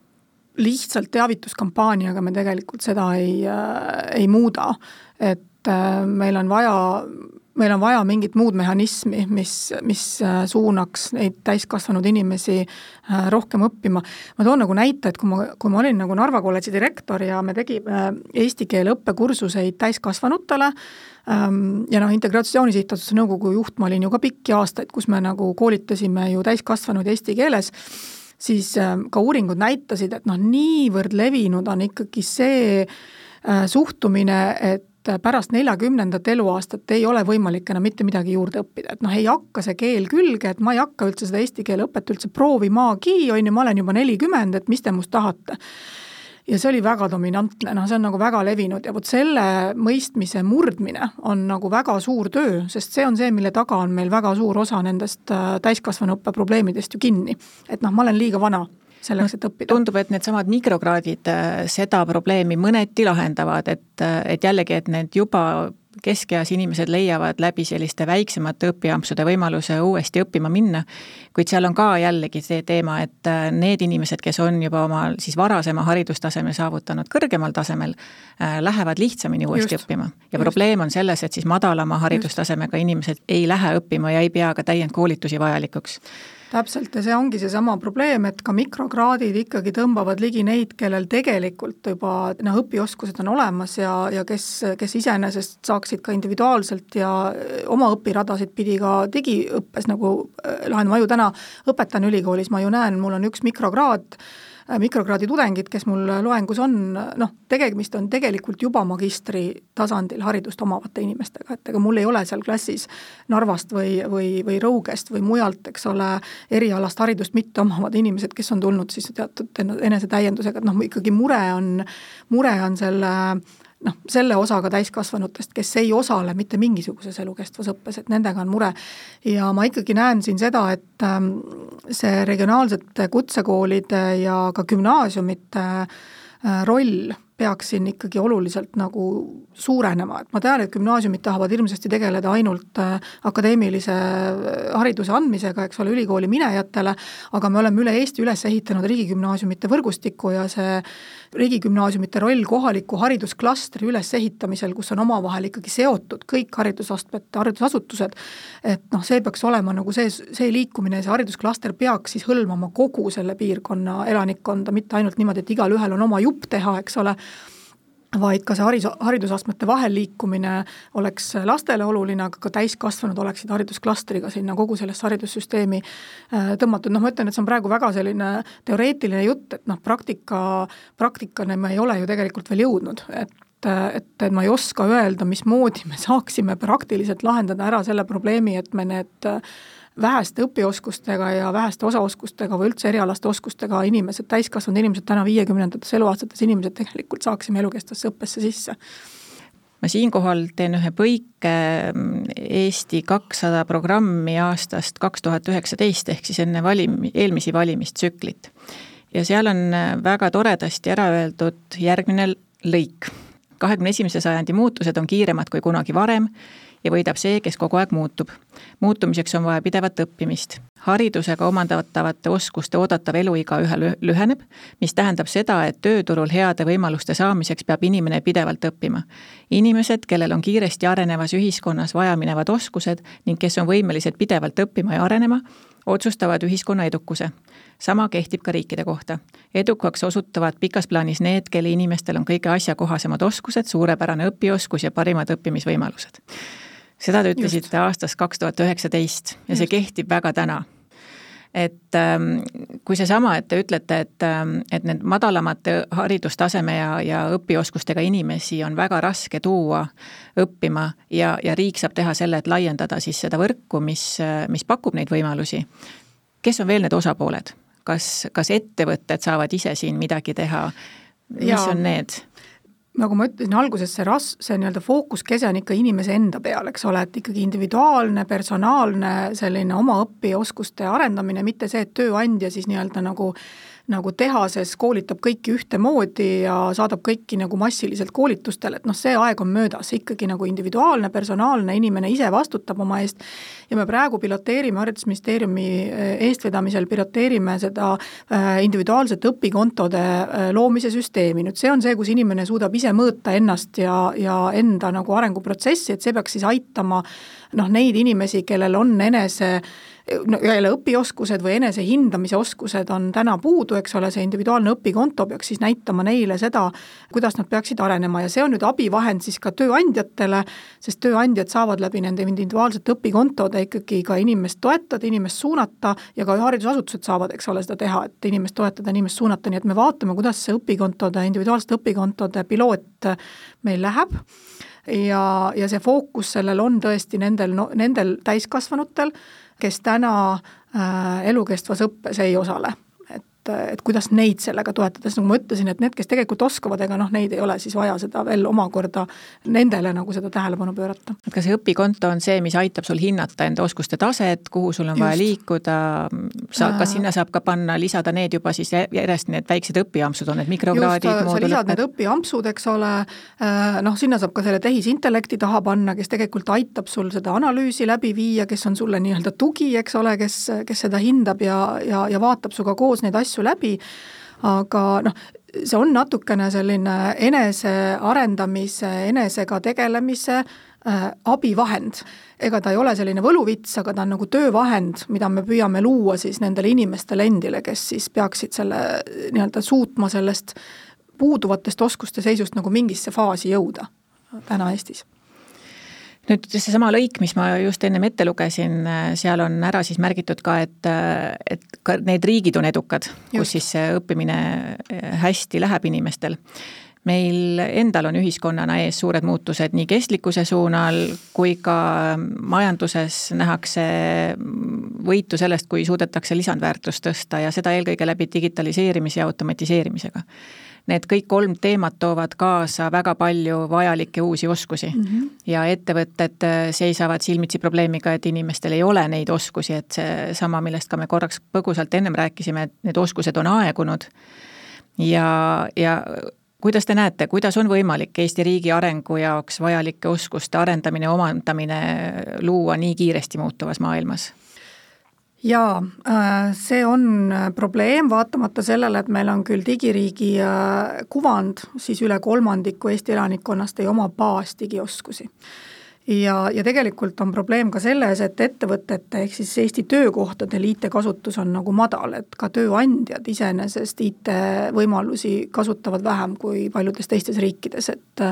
lihtsalt teavituskampaaniaga me tegelikult seda ei, äh, ei muuda. et äh, meil on vaja meil on vaja mingit muud mehhanismi, mis, mis äh, suunaks neid täiskasvanud inimesi äh, rohkem õppima. ma toon nagu näite, et kui ma, kui ma olin nagu Narva kolledži direktor ja me tegime äh, eesti keele õppekursuseid täiskasvanutele, ähm, ja noh, Integratsiooni Sihtasutuse nõukogu juht ma olin ju ka pikki aastaid, kus me nagu koolitasime ju täiskasvanuid eesti keeles, siis ka uuringud näitasid, et noh, niivõrd levinud on ikkagi see suhtumine, et et pärast neljakümnendat eluaastat ei ole võimalik enam mitte midagi juurde õppida, et noh, ei hakka see keel külge, et ma ei hakka üldse seda eesti keele õpet üldse proovimagi, on ju, ma olen juba nelikümmend, et mis te must tahate. Ja see oli väga dominantne, noh, see on nagu väga levinud. Ja vot selle mõistmise murdmine on nagu väga suur töö, sest see on see, mille taga on meil väga suur osa nendest äh, täiskasvanuõppe probleemidest ju kinni. et noh, ma olen liiga vana selleks, et õppida. tundub, et needsamad mikrokraadid äh, seda probleemi mõneti lahendavad, et, äh, et jällegi, et need juba keskeas inimesed leiavad läbi selliste väiksemate õpiampsude võimaluse uuesti õppima minna, kuid seal on ka jällegi see teema, et äh, need inimesed, kes on juba oma siis varasema haridustaseme saavutanud kõrgemal tasemel, lähevad lihtsamini uuesti just, õppima. ja just. probleem on selles, et siis madalama haridustasemega inimesed ei lähe õppima ja ei pea ka täiendkoolitusi vajalikuks täpselt, ja see ongi seesama probleem, et ka mikrokraadid ikkagi tõmbavad ligi neid, kellel tegelikult juba noh, õpioskused on olemas ja, ja kes, kes iseenesest saaksid ka individuaalselt ja oma õpiradasid pidi ka digiõppes nagu äh, lahendama, ma ju täna õpetan ülikoolis, ma ju näen, mul on üks mikrokraad, mikrokraadi tudengid, kes mul loengus on, noh, tegemist on tegelikult juba magistri tasandil haridust omavate inimestega, et ega mul ei ole seal klassis Narvast või, või, või Rõugest või mujalt, eks ole, erialast haridust mitte omavad inimesed, kes on tulnud siis teatud enesetäiendusega, et noh, ikkagi mure on, mure on selle noh, selle osaga täiskasvanutest, kes ei osale mitte mingisuguses elukestvas õppes, et nendega on mure. ja ma ikkagi näen siin seda, et ähm, see regionaalsete kutsekoolide ja ka gümnaasiumite äh, roll peaks siin ikkagi oluliselt nagu suurenema, et ma tean, et gümnaasiumid tahavad hirmsasti tegeleda ainult äh, akadeemilise äh, hariduse andmisega, eks ole, ülikooli minejatele, aga me oleme üle Eesti üles ehitanud riigigümnaasiumite võrgustiku ja see riigigümnaasiumite roll kohaliku haridusklastri ülesehitamisel, kus on omavahel ikkagi seotud kõik haridusastmed, haridusasutused, et noh, see peaks olema nagu see, see liikumine, see haridusklaster peaks siis hõlmama kogu selle piirkonna elanikkonda, mitte ainult niimoodi, et igalühel on oma jupp teha, eks ole, vaid ka see haridus, haridusastmete vahel liikumine oleks lastele oluline, aga ka täiskasvanud oleksid haridusklastriga sinna kogu sellesse haridussüsteemi äh, tõmmatud, noh, ma ütlen, et see on praegu väga selline teoreetiline jutt, et noh, praktika, praktikani me ei ole ju tegelikult veel jõudnud, et et, et ma ei oska öelda, mismoodi me saaksime praktiliselt lahendada ära selle probleemi, et me need väheste õpioskustega ja väheste osaoskustega või üldse erialaste oskustega inimesed, täiskasvanud inimesed, täna viiekümnendates eluaastates inimesed tegelikult saaksime elukestvasse õppesse sisse ma siinkohal teen ühe põike mm, Eesti kakssada programmi aastast kaks tuhat üheksateist, ehk siis enne valim-, eelmisi valimistsüklit. ja seal on väga toredasti ära öeldud järgmine lõik. kahekümne esimese sajandi muutused on kiiremad kui kunagi varem ja võidab see, kes kogu aeg muutub. muutumiseks on vaja pidevat õppimist. haridusega omandatavate oskuste oodatav eluiga üha lüheneb, mis tähendab seda, et tööturul heade võimaluste saamiseks peab inimene pidevalt õppima. inimesed, kellel on kiiresti arenevas ühiskonnas vajaminevad oskused ning kes on võimelised pidevalt õppima ja arenema, otsustavad ühiskonna edukuse. sama kehtib ka riikide kohta. edukaks osutuvad pikas plaanis need, kelle inimestel on kõige asjakohasemad oskused, suurepärane õpioskus ja parimad õppimisvõimalused seda te ütlesite aastast kaks tuhat üheksateist ja see Just. kehtib väga täna. et ähm, kui seesama, et te ütlete, et, ähm, et need madalamate haridustaseme ja, ja õpioskustega inimesi on väga raske tuua õppima ja, ja riik saab teha selle, et laiendada siis seda võrku, mis, mis pakub neid võimalusi. kes on veel need osapooled? kas, kas ettevõtted saavad ise siin midagi teha? mis ja. on need? Nagu ma ütlesin alguses, see ras-, see nii-öelda fookuskese on ikka inimese enda peal, eks ole, et ikkagi individuaalne, personaalne selline oma õpioskuste arendamine, mitte see, et tööandja siis nii-öelda nagu nagu tehases koolitab kõiki ühtemoodi ja saadab kõiki nagu massiliselt koolitustele, et noh, see aeg on möödas, ikkagi nagu individuaalne, personaalne, inimene ise vastutab oma eest ja me praegu piloteerime Haridusministeeriumi eh, eestvedamisel, piloteerime seda eh, individuaalsete õpikontode eh, loomise süsteemi, nüüd see on see, kus inimene suudab ise mõõta ennast ja, ja enda nagu arenguprotsessi, et see peaks siis aitama noh, neid inimesi, kellel on enese no jälle õpioskused või enesehindamise oskused on täna puudu, eks ole, see individuaalne õpikonto peaks siis näitama neile seda, kuidas nad peaksid arenema. Ja see on nüüd abivahend siis ka tööandjatele, sest tööandjad saavad läbi nende individuaalsete õpikontode ikkagi ka inimest toetada, inimest suunata ja ka haridusasutused saavad, eks ole, seda teha, et inimest toetada, inimest suunata, nii et me vaatame, kuidas see õpikontode, individuaalsete õpikontode piloot meil läheb. Ja, ja see fookus sellel on tõesti nendel no,, nendel täiskasvanutel, kes täna äh, elukestvas õppes ei osale et, et kuidas neid sellega toetada, sest nagu ma ütlesin, et need, kes tegelikult oskavad, ega noh, neid ei ole siis vaja seda veel omakorda nendele nagu seda tähelepanu pöörata. et kas see õpikonto on see, mis aitab sul hinnata enda oskuste taset, kuhu sul on Just. vaja liikuda, sa, kas sinna saab ka panna, lisada need juba siis järjest need väiksed õpiampsud, on need mikrokraadid, moodulid? sa lisad need õpiampsud, eks ole, äh, noh, sinna saab ka selle tehisintellekti taha panna, kes tegelikult aitab sul seda analüüsi läbi viia, kes on sulle nii-öelda tugi, eks ole, kes, kes seda hindab ja, ja, ja vaatab sinuga koos neid asju asju läbi, aga noh, see on natukene selline enesearendamise, enesega tegelemise äh, abivahend. ega ta ei ole selline võluvits, aga ta on nagu töövahend, mida me püüame luua siis nendele inimestele endile, kes siis peaksid selle nii-öelda suutma sellest puuduvatest oskuste seisust nagu mingisse faasi jõuda täna Eestis nüüd seesama lõik, mis ma just ennem ette lugesin, seal on ära siis märgitud ka, et, et ka need riigid on edukad, kus siis see õppimine hästi läheb inimestel. Meil endal on ühiskonnana ees suured muutused nii kestlikkuse suunal kui ka majanduses nähakse võitu sellest, kui suudetakse lisandväärtust tõsta ja seda eelkõige läbi digitaliseerimise ja automatiseerimisega need kõik kolm teemat toovad kaasa väga palju vajalikke uusi oskusi mm. -hmm. ja ettevõtted äh, seisavad silmitsi probleemiga, et inimestel ei ole neid oskusi, et seesama, millest ka me korraks põgusalt ennem rääkisime, et need oskused on aegunud. ja, ja kuidas te näete, kuidas on võimalik Eesti riigi arengu jaoks vajalike oskuste arendamine, omandamine luua nii kiiresti muutuvas maailmas? Jaa, äh, see on äh, probleem, vaatamata sellele, et meil on küll digiriigi äh, kuvand, siis üle kolmandiku Eesti elanikkonnast ei oma baasdigioskusi. ja, ja tegelikult on probleem ka selles, et ettevõtete ehk siis Eesti töökohtadel IT-kasutus on nagu madal, et ka tööandjad iseenesest IT-võimalusi kasutavad vähem kui paljudes teistes riikides, et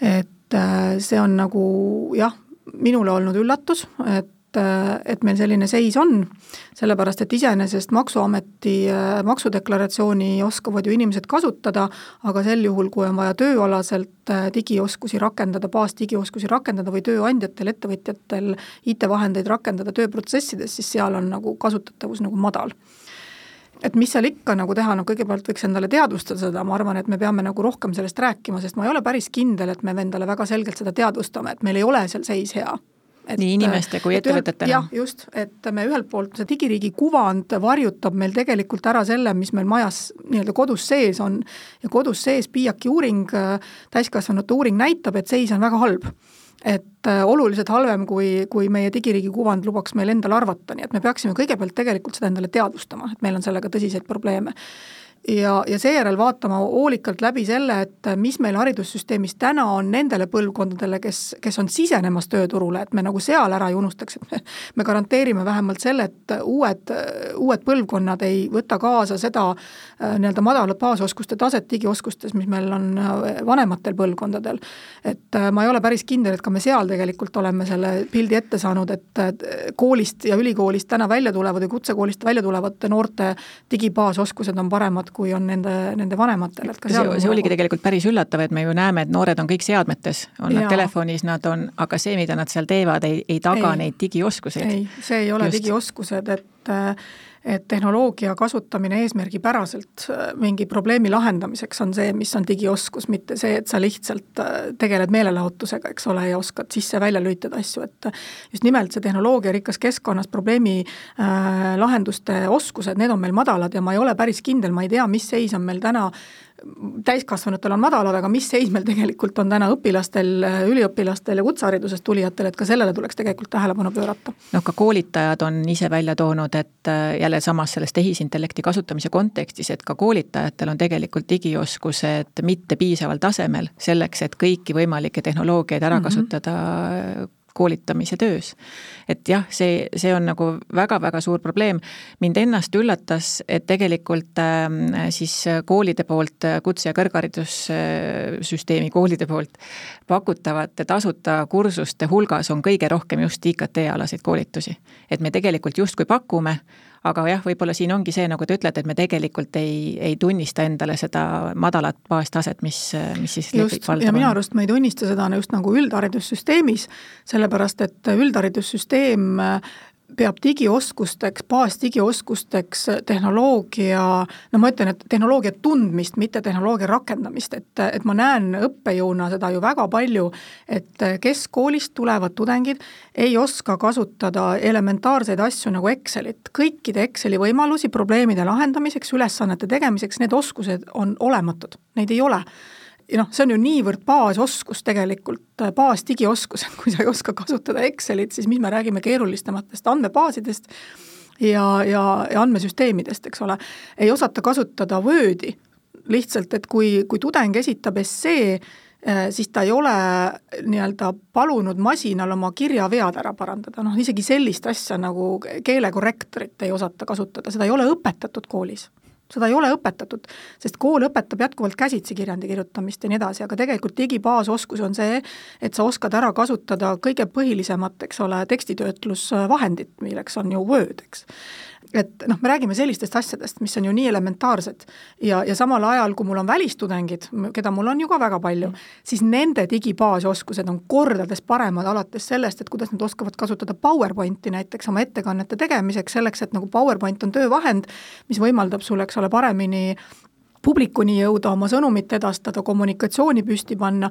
et see on nagu jah, minule olnud üllatus, et et meil selline seis on, sellepärast et iseenesest Maksuameti äh, maksudeklaratsiooni oskavad ju inimesed kasutada, aga sel juhul, kui on vaja tööalaselt äh, digioskusi rakendada, baasdigioskusi rakendada või tööandjatel, ettevõtjatel IT-vahendeid rakendada tööprotsessides, siis seal on nagu kasutatavus nagu madal. Et mis seal ikka nagu teha, no kõigepealt võiks endale teadvustada seda, ma arvan, et me peame nagu rohkem sellest rääkima, sest ma ei ole päris kindel, et me endale väga selgelt seda teadvustame, et meil ei ole seal seis hea et nii inimeste kui ettevõtetena. jah, just, et me ühelt poolt, see digiriigi kuvand varjutab meil tegelikult ära selle, mis meil majas nii-öelda kodus sees on. Ja kodus sees PIAK-i uuring, täiskasvanute uuring näitab, et seis on väga halb. Et äh, oluliselt halvem, kui, kui meie digiriigi kuvand lubaks meil endal arvata, nii et me peaksime kõigepealt tegelikult seda endale teadvustama, et meil on sellega tõsiseid probleeme ja, ja seejärel vaatama hoolikalt läbi selle, et mis meil haridussüsteemis täna on nendele põlvkondadele, kes, kes on sisenemas tööturule, et me nagu seal ära ei unustaks, et me, me garanteerime vähemalt selle, et uued, uued põlvkonnad ei võta kaasa seda äh, nii-öelda madalat baasoskuste taset digioskustes, mis meil on äh, vanematel põlvkondadel. et äh, ma ei ole päris kindel, et ka me seal tegelikult oleme selle pildi ette saanud, et koolist ja ülikoolist täna välja tulevad või kutsekoolist välja tulevate noorte digibaasoskused on paremad paremad, kui on nende, nende vanematel, et ka seal see, see oligi nagu... tegelikult päris üllatav, et me ju näeme, et noored on kõik seadmetes, on nad telefonis, nad on, aga see, mida nad seal teevad, ei, ei taga ei, neid digioskuseid. ei, see ei ole Just. digioskused, et et tehnoloogia kasutamine eesmärgipäraselt äh, mingi probleemi lahendamiseks on see, mis on digioskus, mitte see, et sa lihtsalt äh, tegeled meelelahutusega, eks ole, ja oskad sisse-välja lülitada asju, et just nimelt see tehnoloogiarikkas keskkonnas probleemi äh, lahenduste oskused, need on meil madalad ja ma ei ole päris kindel, ma ei tea, mis seis on meil täna täiskasvanutel on madalad, aga mis seis meil tegelikult on täna õpilastel, üliõpilastel ja kutseharidusest tulijatel, et ka sellele tuleks tegelikult tähelepanu pöörata. noh, ka koolitajad on ise välja toonud, et äh, jälle samas selles tehisintellekti kasutamise kontekstis, et ka koolitajatel on tegelikult digioskused mitte piisaval tasemel selleks, et kõiki võimalikke tehnoloogiaid ära mm -hmm. kasutada koolitamise töös. et jah, see, see on nagu väga-väga suur probleem. mind ennast üllatas, et tegelikult äh, siis koolide poolt, kutse- ja kõrgharidussüsteemi koolide poolt pakutavate tasuta kursuste hulgas on kõige rohkem just IKT-alaseid koolitusi. et me tegelikult justkui pakume, aga jah, võib-olla siin ongi see, nagu te ütlete, et me tegelikult ei, ei tunnista endale seda madalat baastaset, mis, mis siis just, ja minu arust me ei tunnista seda just nagu üldharidussüsteemis, sellepärast et üldharidussüsteem peab digioskusteks, baasdigioskusteks tehnoloogia, no ma ütlen, et tehnoloogia tundmist, mitte tehnoloogia rakendamist, et, et ma näen õppejõuna seda ju väga palju, et keskkoolist tulevad tudengid ei oska kasutada elementaarseid asju nagu Excelit, kõikide Exceli võimalusi probleemide lahendamiseks, ülesannete tegemiseks, need oskused on olematud, neid ei ole ja noh, see on ju niivõrd baasoskus tegelikult, baasdigioskus, et kui sa ei oska kasutada Excelit, siis mis me räägime keerulisematest andmebaasidest ja, ja, ja andmesüsteemidest, eks ole. ei osata kasutada Wordi, lihtsalt, et kui, kui tudeng esitab essee, eh, siis ta ei ole nii-öelda palunud masinal oma kirjavead ära parandada, noh isegi sellist asja nagu keelekorrektorit ei osata kasutada, seda ei ole õpetatud koolis seda ei ole õpetatud, sest kool õpetab jätkuvalt käsitsi kirjandi kirjutamist ja nii edasi, aga tegelikult digibaasoskus on see, et sa oskad ära kasutada kõige põhilisemat, eks ole, tekstitöötlusvahendit, milleks on ju Word, eks et noh, me räägime sellistest asjadest, mis on ju nii elementaarsed. Ja, ja samal ajal, kui mul on välistudengid, keda mul on ju ka väga palju mm., siis nende digibaasoskused on kordades paremad, alates sellest, et kuidas nad oskavad kasutada PowerPointi näiteks oma ettekannete tegemiseks, selleks et nagu PowerPoint on töövahend, mis võimaldab sul, eks ole, paremini publikuni jõuda, oma sõnumit edastada, kommunikatsiooni püsti panna,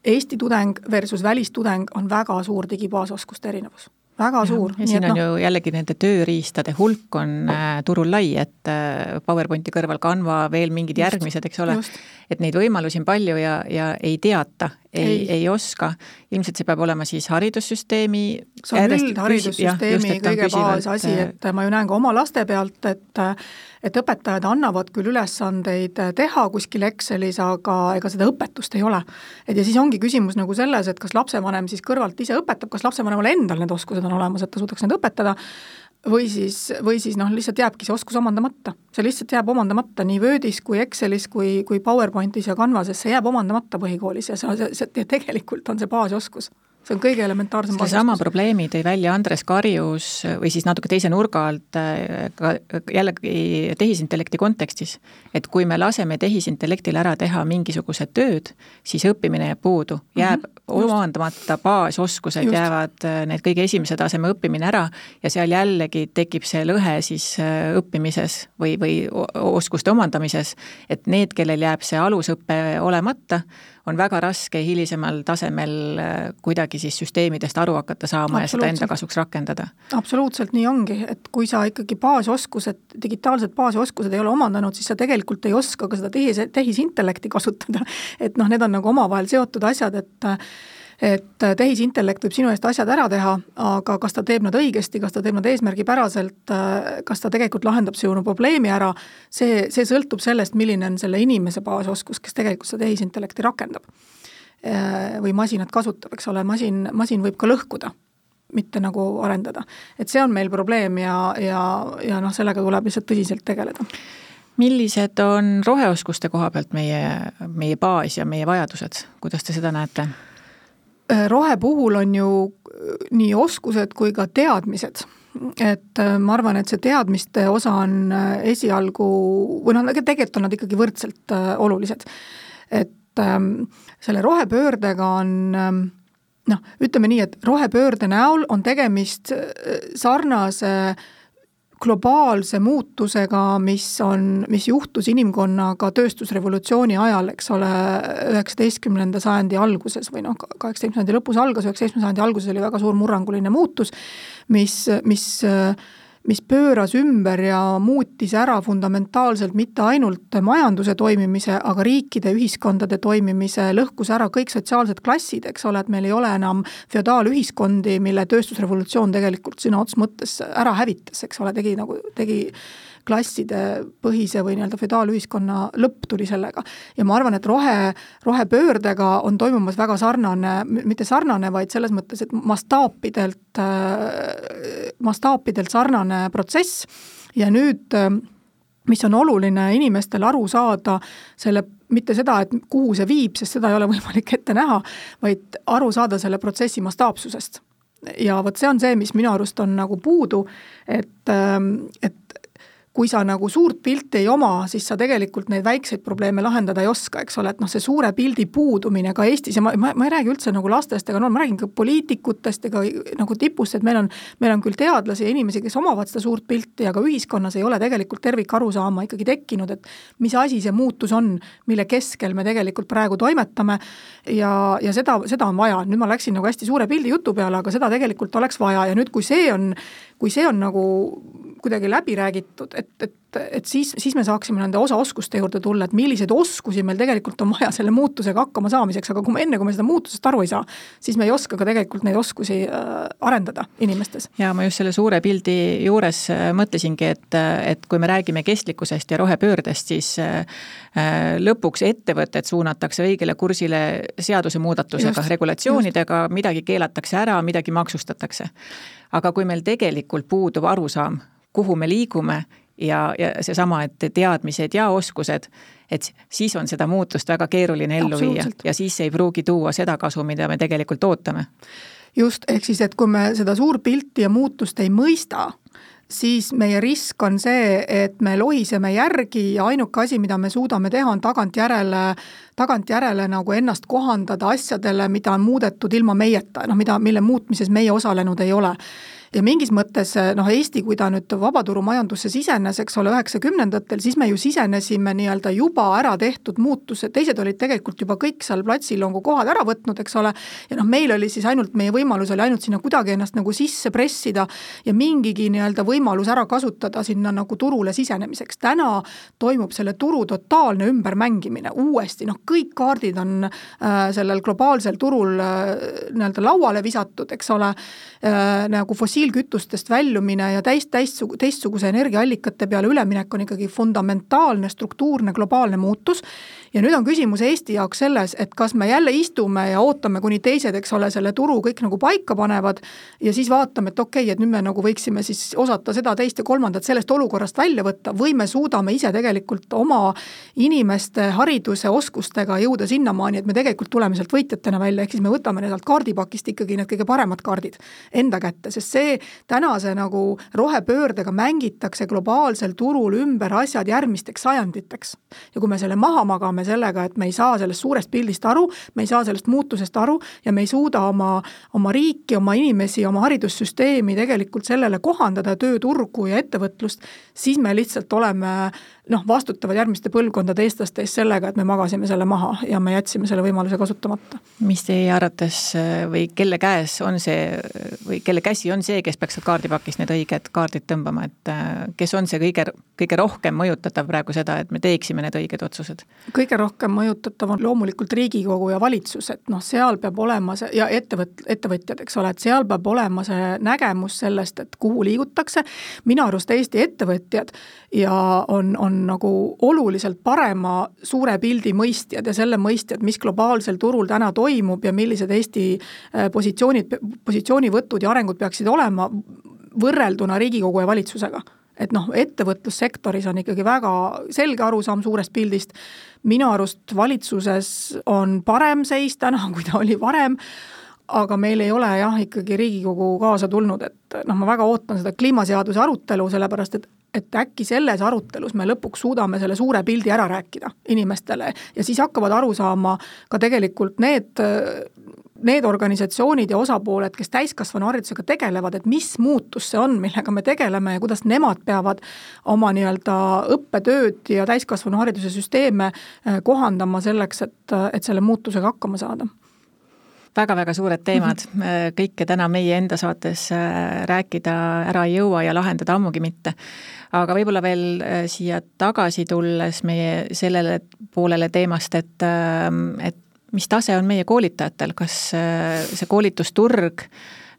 Eesti tudeng versus välistudeng on väga suur digibaasoskuste erinevus väga suur. ja siin on no, ju jällegi nende tööriistade hulk on äh, turul lai, et äh, PowerPointi kõrval Canva, veel mingid just, järgmised, eks ole, et neid võimalusi on palju ja, ja ei teata, ei, ei oska. ilmselt see peab olema siis haridussüsteemi see on üldharidussüsteemi kõige baasasi, et ma ju näen ka oma laste pealt, et et õpetajad annavad küll ülesandeid teha kuskil Excelis, aga ega seda õpetust ei ole. et ja siis ongi küsimus nagu selles, et kas lapsevanem siis kõrvalt ise õpetab, kas lapsevanemal endal need oskused on olemas, et ta suudaks neid õpetada, või siis, või siis noh, lihtsalt jääbki see oskus omandamata. see lihtsalt jääb omandamata nii Wordis kui Excelis kui, kui PowerPointis ja Canvases, see jääb omandamata põhikoolis ja see, see, see tegelikult on see baasoskus see on kõige elementaarsem sedasama probleemi tõi välja Andres Karjus või siis natuke teise nurga alt äh, ka jällegi tehisintellekti kontekstis. et kui me laseme tehisintellektil ära teha mingisugused tööd, siis õppimine jääb puudu, jääb mm -hmm, omandamata baasoskused, jäävad äh, need kõige esimese taseme õppimine ära ja seal jällegi tekib see lõhe siis äh, õppimises või, või oskuste omandamises, et need, kellel jääb see alusõpe olemata, on väga raske hilisemal tasemel äh, kuidagi siis süsteemidest aru hakata saama ja seda enda kasuks rakendada. absoluutselt nii ongi, et kui sa ikkagi baasoskused, digitaalsed baasoskused ei ole omandanud, siis sa tegelikult ei oska ka seda tehis, tehisintellekti kasutada. et noh, need on nagu omavahel seotud asjad, et et tehisintellekt võib sinu eest asjad ära teha, aga kas ta teeb nad õigesti, kas ta teeb nad eesmärgipäraselt, kas ta tegelikult lahendab sinu probleemi ära, see, see sõltub sellest, milline on selle inimese baasoskus, kes tegelikult seda tehisintellekti rakendab. või masinat kasutab, eks ole, masin, masin võib ka lõhkuda mitte nagu arendada. et see on meil probleem ja, ja, ja noh, sellega tuleb lihtsalt tõsiselt tegeleda millised on roheoskuste koha pealt meie, meie baas ja meie vajadused, kuidas te seda näete? Äh, rohe puhul on ju äh, nii oskused kui ka teadmised et äh, ma arvan, et see teadmiste osa on esialgu, või noh, tegelikult on nad ikkagi võrdselt olulised. et ähm, selle rohepöördega on ähm, noh, ütleme nii, et rohepöörde näol on tegemist sarnase globaalse muutusega, mis on, mis juhtus inimkonnaga tööstusrevolutsiooni ajal, eks ole, üheksateistkümnenda sajandi alguses või noh, kaheksateistkümnenda sajandi lõpus algas, üheksateistkümnenda sajandi alguses oli väga suur murranguline muutus, mis, mis mis pööras ümber ja muutis ära fundamentaalselt mitte ainult majanduse toimimise, aga riikide, ühiskondade toimimise, lõhkus ära kõik sotsiaalsed klassid, eks ole, et meil ei ole enam feodaalühiskondi, mille tööstusrevolutsioon tegelikult sõna otseses mõttes ära hävitas, eks ole, tegi nagu, tegi klasside põhise või nii-öelda feodaalühiskonna lõpp tuli sellega. ja ma arvan, et rohe, rohepöördega on toimumas väga sarnane, mitte sarnane, vaid selles mõttes, et mastaapidelt, mastaapidelt sarnane protsess ja nüüd mis on oluline inimestel aru saada, selle, mitte seda, et kuhu see viib, sest seda ei ole võimalik ette näha, vaid aru saada selle protsessi mastaapsusest ja vot see on see, mis minu arust on nagu puudu, et, et kui sa nagu suurt pilti ei oma, siis sa tegelikult neid väikseid probleeme lahendada ei oska, eks ole, et noh, see suure pildi puudumine ka Eestis ja ma, ma, ma ei räägi üldse nagu lastest ega no ma räägin ka poliitikutest ega nagu tipust, et meil on, meil on küll teadlasi ja inimesi, kes omavad seda suurt pilti, aga ühiskonnas ei ole tegelikult tervikarusaama ikkagi tekkinud, et mis asi see muutus on, mille keskel me tegelikult praegu toimetame. Ja, ja seda, seda on vaja, nüüd ma läksin nagu hästi suure pildi jutu peale, aga seda tegelikult oleks vaja. Ja nüüd, kui see on, kui see on nagu kuidagi läbi räägitud, et, et, et siis, siis me saaksime nende osaoskuste juurde tulla, et milliseid oskusi meil tegelikult on vaja selle muutusega hakkama saamiseks, aga kui me enne, kui me seda muutusest aru ei saa, siis me ei oska ka tegelikult neid oskusi äh, arendada inimestes. ja ma just selle suure pildi juures äh, mõtlesingi, et, et kui me räägime kestlikkusest ja rohepöördest, siis äh, lõpuks ettevõtted suunatakse õigele kursile seadusemuudatusega, regulatsioonidega, midagi keelatakse ära, midagi maksustatakse. aga kui meil tegelikult puudub arusaam, kuhu me liigume ja, ja seesama, et teadmised ja oskused, et siis on seda muutust väga keeruline ellu viia ja siis ei pruugi tuua seda kasu, mida me tegelikult ootame. just, ehk siis, et kui me seda suurpilti ja muutust ei mõista, siis meie risk on see, et me lohiseme järgi ja ainuke asi, mida me suudame teha, on tagantjärele, tagantjärele nagu ennast kohandada asjadele, mida on muudetud ilma meieta, noh, mida, mille muutmises meie osalenud ei ole ja mingis mõttes noh, Eesti, kui ta nüüd vabaturumajandusse sisenes, eks ole, üheksakümnendatel, siis me ju sisenesime nii-öelda juba ära tehtud muutused, teised olid tegelikult juba kõik seal platsil nagu kohad ära võtnud, eks ole, ja noh, meil oli siis ainult, meie võimalus oli ainult sinna kuidagi ennast nagu sisse pressida ja mingigi nii-öelda võimalus ära kasutada sinna nagu turule sisenemiseks. täna toimub selle turu totaalne ümbermängimine uuesti, noh, kõik kaardid on äh, sellel globaalsel turul äh, nii-öelda lauale visatud, eks ole äh,, nagu fossiil fossiilkütustest väljumine ja täis, täistsuguse, teistsuguse energiaallikate peale üleminek on ikkagi fundamentaalne struktuurne globaalne muutus. ja nüüd on küsimus Eesti jaoks selles, et kas me jälle istume ja ootame, kuni teised, eks ole, selle turu kõik nagu paika panevad ja siis vaatame, et okei okay,, et nüüd me nagu võiksime siis osata seda, teist ja kolmandat sellest olukorrast välja võtta või me suudame ise tegelikult oma inimeste hariduse, oskustega jõuda sinnamaani, et me tegelikult tuleme sealt võitjatena välja, ehk siis me võtame sealt kaardipakist ikkagi need kõige paremad kaardid enda kätte, sest see see tänase nagu rohepöördega mängitakse globaalsel turul ümber asjad järgmisteks sajanditeks. ja kui me selle maha magame sellega, et me ei saa sellest suurest pildist aru, me ei saa sellest muutusest aru ja me ei suuda oma, oma riiki, oma inimesi, oma haridussüsteemi tegelikult sellele kohandada, tööturgu ja ettevõtlust, siis me lihtsalt oleme noh, vastutavad järgmiste põlvkondade eestlaste eest sellega, et me magasime selle maha ja me jätsime selle võimaluse kasutamata. mis teie arvates või kelle käes on see või kelle käsi on see, kes peaks sealt kaardipakist need õiged kaardid tõmbama, et äh, kes on see kõige, kõige rohkem mõjutatav praegu seda, et me teeksime need õiged otsused? kõige rohkem mõjutatav on loomulikult Riigikogu ja valitsus, et noh, seal peab olema see ja ettevõt-, ettevõtjad, eks ole, et seal peab olema see nägemus sellest, et kuhu liigutakse, minu arust Eesti ettevõtjad ja on, on nagu oluliselt parema suure pildi mõistjad ja selle mõistjad, mis globaalsel turul täna toimub ja millised Eesti äh, positsioonid, positsioonivõtud ja arengud peaksid olema, võrrelduna Riigikogu ja valitsusega. Et noh, ettevõtlussektoris on ikkagi väga selge arusaam suurest pildist, minu arust valitsuses on parem seis täna, kui ta oli varem, aga meil ei ole jah, ikkagi Riigikogu kaasa tulnud, et noh, ma väga ootan seda kliimaseaduse arutelu, sellepärast et et äkki selles arutelus me lõpuks suudame selle suure pildi ära rääkida inimestele. Ja siis hakkavad aru saama ka tegelikult need need organisatsioonid ja osapooled, kes täiskasvanuharidusega tegelevad, et mis muutus see on, millega me tegeleme ja kuidas nemad peavad oma nii-öelda õppetööd ja täiskasvanuhariduse süsteeme äh, kohandama selleks, et, et selle muutusega hakkama saada väga-väga suured teemad -hmm. kõike täna meie enda saates äh, rääkida ära ei jõua ja lahendada ammugi mitte. aga võib-olla veel siia tagasi tulles meie sellele poolele teemast, et, et mis tase on meie koolitajatel, kas äh, see koolitusturg,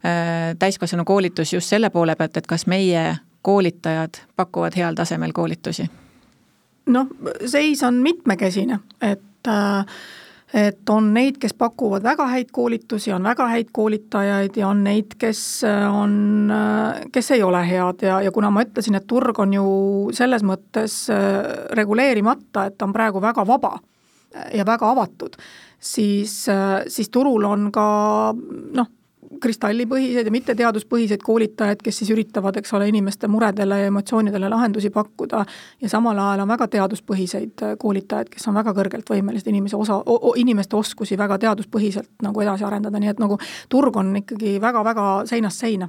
äh, täiskasvanu koolitus just selle poole pealt, et kas meie koolitajad pakuvad heal tasemel koolitusi? noh, seis on mitmekesine, et äh, et on neid, kes pakuvad väga häid koolitusi, on väga häid koolitajaid ja on neid, kes on, kes ei ole head ja, ja kuna ma ütlesin, et turg on ju selles mõttes reguleerimata, et ta on praegu väga vaba ja väga avatud, siis, siis turul on ka noh, kristallipõhiseid ja mitteteaduspõhiseid koolitajaid, kes siis üritavad, eks ole, inimeste muredele ja emotsioonidele lahendusi pakkuda. Ja samal ajal on väga teaduspõhiseid koolitajaid, kes on väga kõrgelt võimelised inimese osa, inimeste oskusi väga teaduspõhiselt nagu edasi arendada, nii et nagu turg on ikkagi väga-väga seinast seina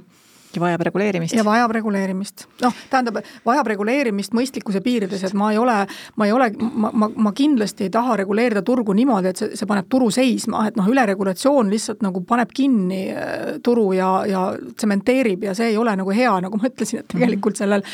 ja vajab reguleerimist. ja vajab reguleerimist. noh, tähendab, vajab reguleerimist mõistlikkuse piirides, et ma ei ole, ma ei ole, ma, ma, ma kindlasti ei taha reguleerida turgu niimoodi, et see, see paneb turu seisma, et noh, üleregulatsioon lihtsalt nagu paneb kinni äh, turu ja, ja tsementeerib ja see ei ole nagu hea, nagu ma ütlesin, et tegelikult sellel,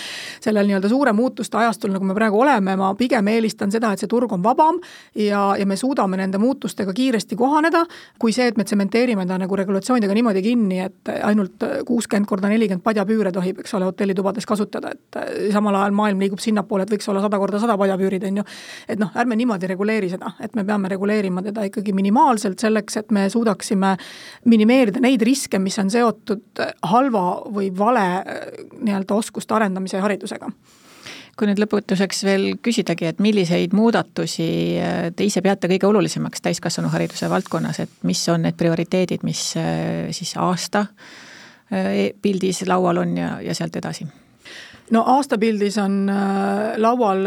sellel nii-öelda suure muutuste ajastul, nagu me praegu oleme, ma pigem eelistan seda, et see turg on vabam ja, ja me suudame nende muutustega kiiresti kohaneda, kui see, et me tsementeerime ta nagu regulatsioonidega niimoodi kinni, et ainult kuuskümmend korda nelikümmend padjapüüre tohib, eks ole, hotellitubades kasutada, et äh, samal ajal maailm liigub sinnapoole, et võiks olla sada korda sada padjapüürid, on ju. et noh, ärme niimoodi reguleeri seda, et me peame reguleerima teda ikkagi minimaalselt selleks, et me suudaksime minimeerida neid riske, mis on seotud halva või vale äh, nii-öelda oskuste arendamise ja haridusega kui nüüd lõpetuseks veel küsidagi, et milliseid muudatusi äh, te ise peate kõige olulisemaks täiskasvanuhariduse valdkonnas, et mis on need prioriteedid, mis siis aasta Äh, pildis laual on ja, ja sealt edasi? no aastapildis on äh, laual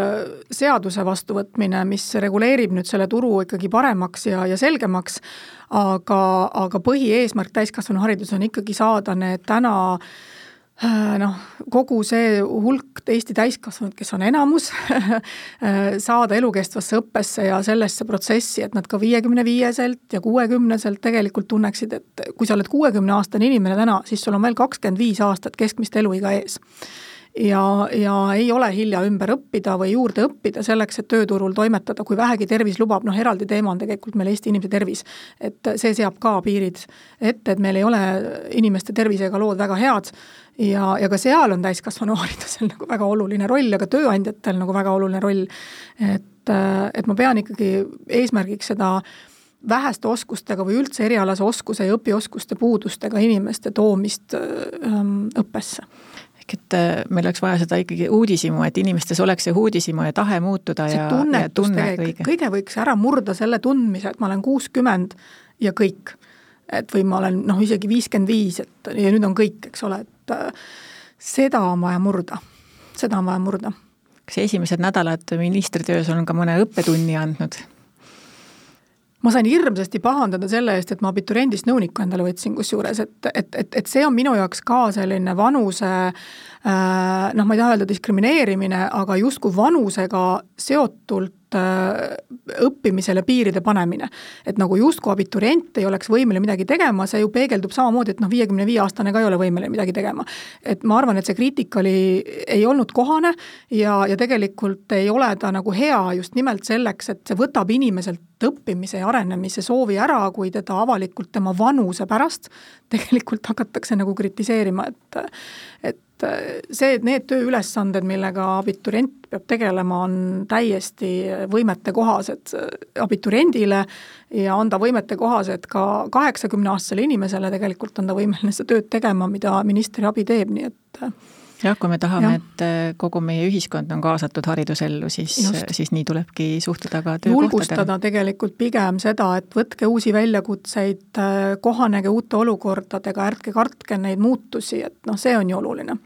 seaduse vastuvõtmine, mis reguleerib nüüd selle turu ikkagi paremaks ja, ja selgemaks, aga, aga põhieesmärk täiskasvanuharidus on ikkagi saada need täna äh, Äh, noh, kogu see hulk Eesti täiskasvanud, kes on enamus saada elukestvasse õppesse ja sellesse protsessi, et nad ka viiekümne viieselt ja kuuekümneselt tegelikult tunneksid, et kui sa oled kuuekümneaastane inimene täna, siis sul on veel kakskümmend viis aastat keskmist eluiga ees ja, ja ei ole hilja ümber õppida või juurde õppida selleks, et tööturul toimetada, kui vähegi tervis lubab, noh eraldi teema on tegelikult meil Eesti inimese tervis. et see seab ka piirid ette, et meil ei ole inimeste tervisega lood väga head ja, ja ka seal on täiskasvanuharidusel nagu väga oluline roll ja ka tööandjatel nagu väga oluline roll. et, et ma pean ikkagi eesmärgiks seda väheste oskustega või üldse erialase oskuse ja õpioskuste puudustega inimeste toomist ähm, õppesse ehk et äh, meil oleks vaja seda ikkagi uudishimu, et inimestes oleks see uudishimu ja tahe muutuda see ja, ja tunne kõige. kõige võiks ära murda selle tundmise, et ma olen kuuskümmend ja kõik. et või ma olen noh, isegi viiskümmend viis, et ja nüüd on kõik, eks ole, et äh, seda on vaja murda, seda on vaja murda. kas esimesed nädalad ministritöös on ka mõne õppetunni andnud? Ma sain hirmsasti pahandada selle eest, et ma abituriendist nõuniku endale võtsin, kusjuures, et, et, et, et see on minu jaoks ka selline vanuse äh, noh, ma ei taha öelda diskrimineerimine, aga justkui vanusega seotult õppimisele piiride panemine. et nagu justkui abiturient ei oleks võimeline midagi tegema, see ju peegeldub samamoodi, et noh, viiekümne viie aastane ka ei ole võimeline midagi tegema. et ma arvan, et see kriitika oli, ei olnud kohane ja, ja tegelikult ei ole ta nagu hea just nimelt selleks, et see võtab inimeselt õppimise ja arenemise soovi ära, kui teda avalikult tema vanuse pärast tegelikult hakatakse nagu kritiseerima, et et see, et need tööülesanded, millega abiturient peab tegelema, on täiesti võimetekohased abituriendile ja on ta võimetekohased ka kaheksakümneaastasele inimesele, tegelikult on ta võimeline seda tööd tegema, mida ministri abi teeb, nii et jah, kui me tahame, et äh, kogu meie ühiskond on kaasatud haridusellu, siis, siis nii tulebki suhtuda ka töökohtadele. julgustada tegelikult pigem seda, et võtke uusi väljakutseid, äh, kohanege uute olukordadega, ärge kartke neid muutusi, et noh, see on ju oluline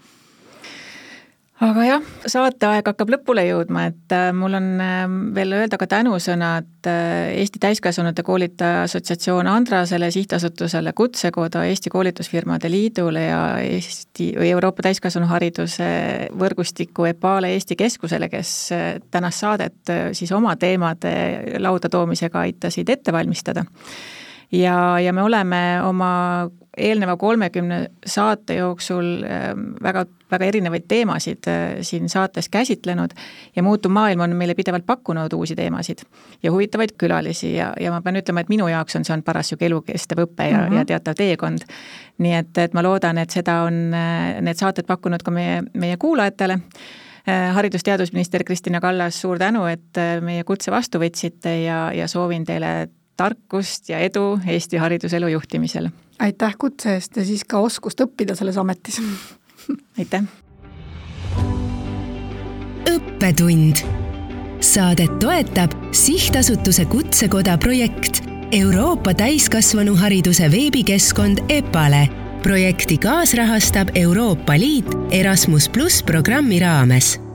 aga jah, saateaeg hakkab lõpule jõudma, et äh, mul on ähm, veel öelda ka tänusõnad äh, Eesti Täiskasvanute Koolitaja Assotsiatsioon Andrasele, sihtasutusele Kutsekoda, Eesti Koolitusfirmade Liidule ja Eesti või Euroopa Täiskasvanuhariduse võrgustiku EPALE Eesti Keskusele, kes äh, tänast saadet siis oma teemade lauda toomisega aitasid ette valmistada. Ja, ja me oleme oma eelneva kolmekümne saate jooksul ähm, väga, väga erinevaid teemasid äh, siin saates käsitlenud ja muutuv maailm on meile pidevalt pakkunud uusi teemasid ja huvitavaid külalisi ja, ja ma pean ütlema, et minu jaoks on see olnud parasjagu elukestev õpe ja mm, -hmm. ja teatav teekond. nii et, et ma loodan, et seda on äh, need saated pakkunud ka meie, meie kuulajatele äh, haridus-teadusminister Kristina Kallas, suur tänu, et meie kutse vastu võtsite ja, ja soovin teile tarkust ja edu Eesti hariduselu juhtimisel aitäh kutse eest ja siis ka oskust õppida selles ametis aitäh! õppetund. Saadet toetab sihtasutuse Kutsekoda projekt Euroopa täiskasvanuhariduse veebikeskkond EPALE. projekti kaasrahastab Euroopa Liit Erasmus pluss programmi raames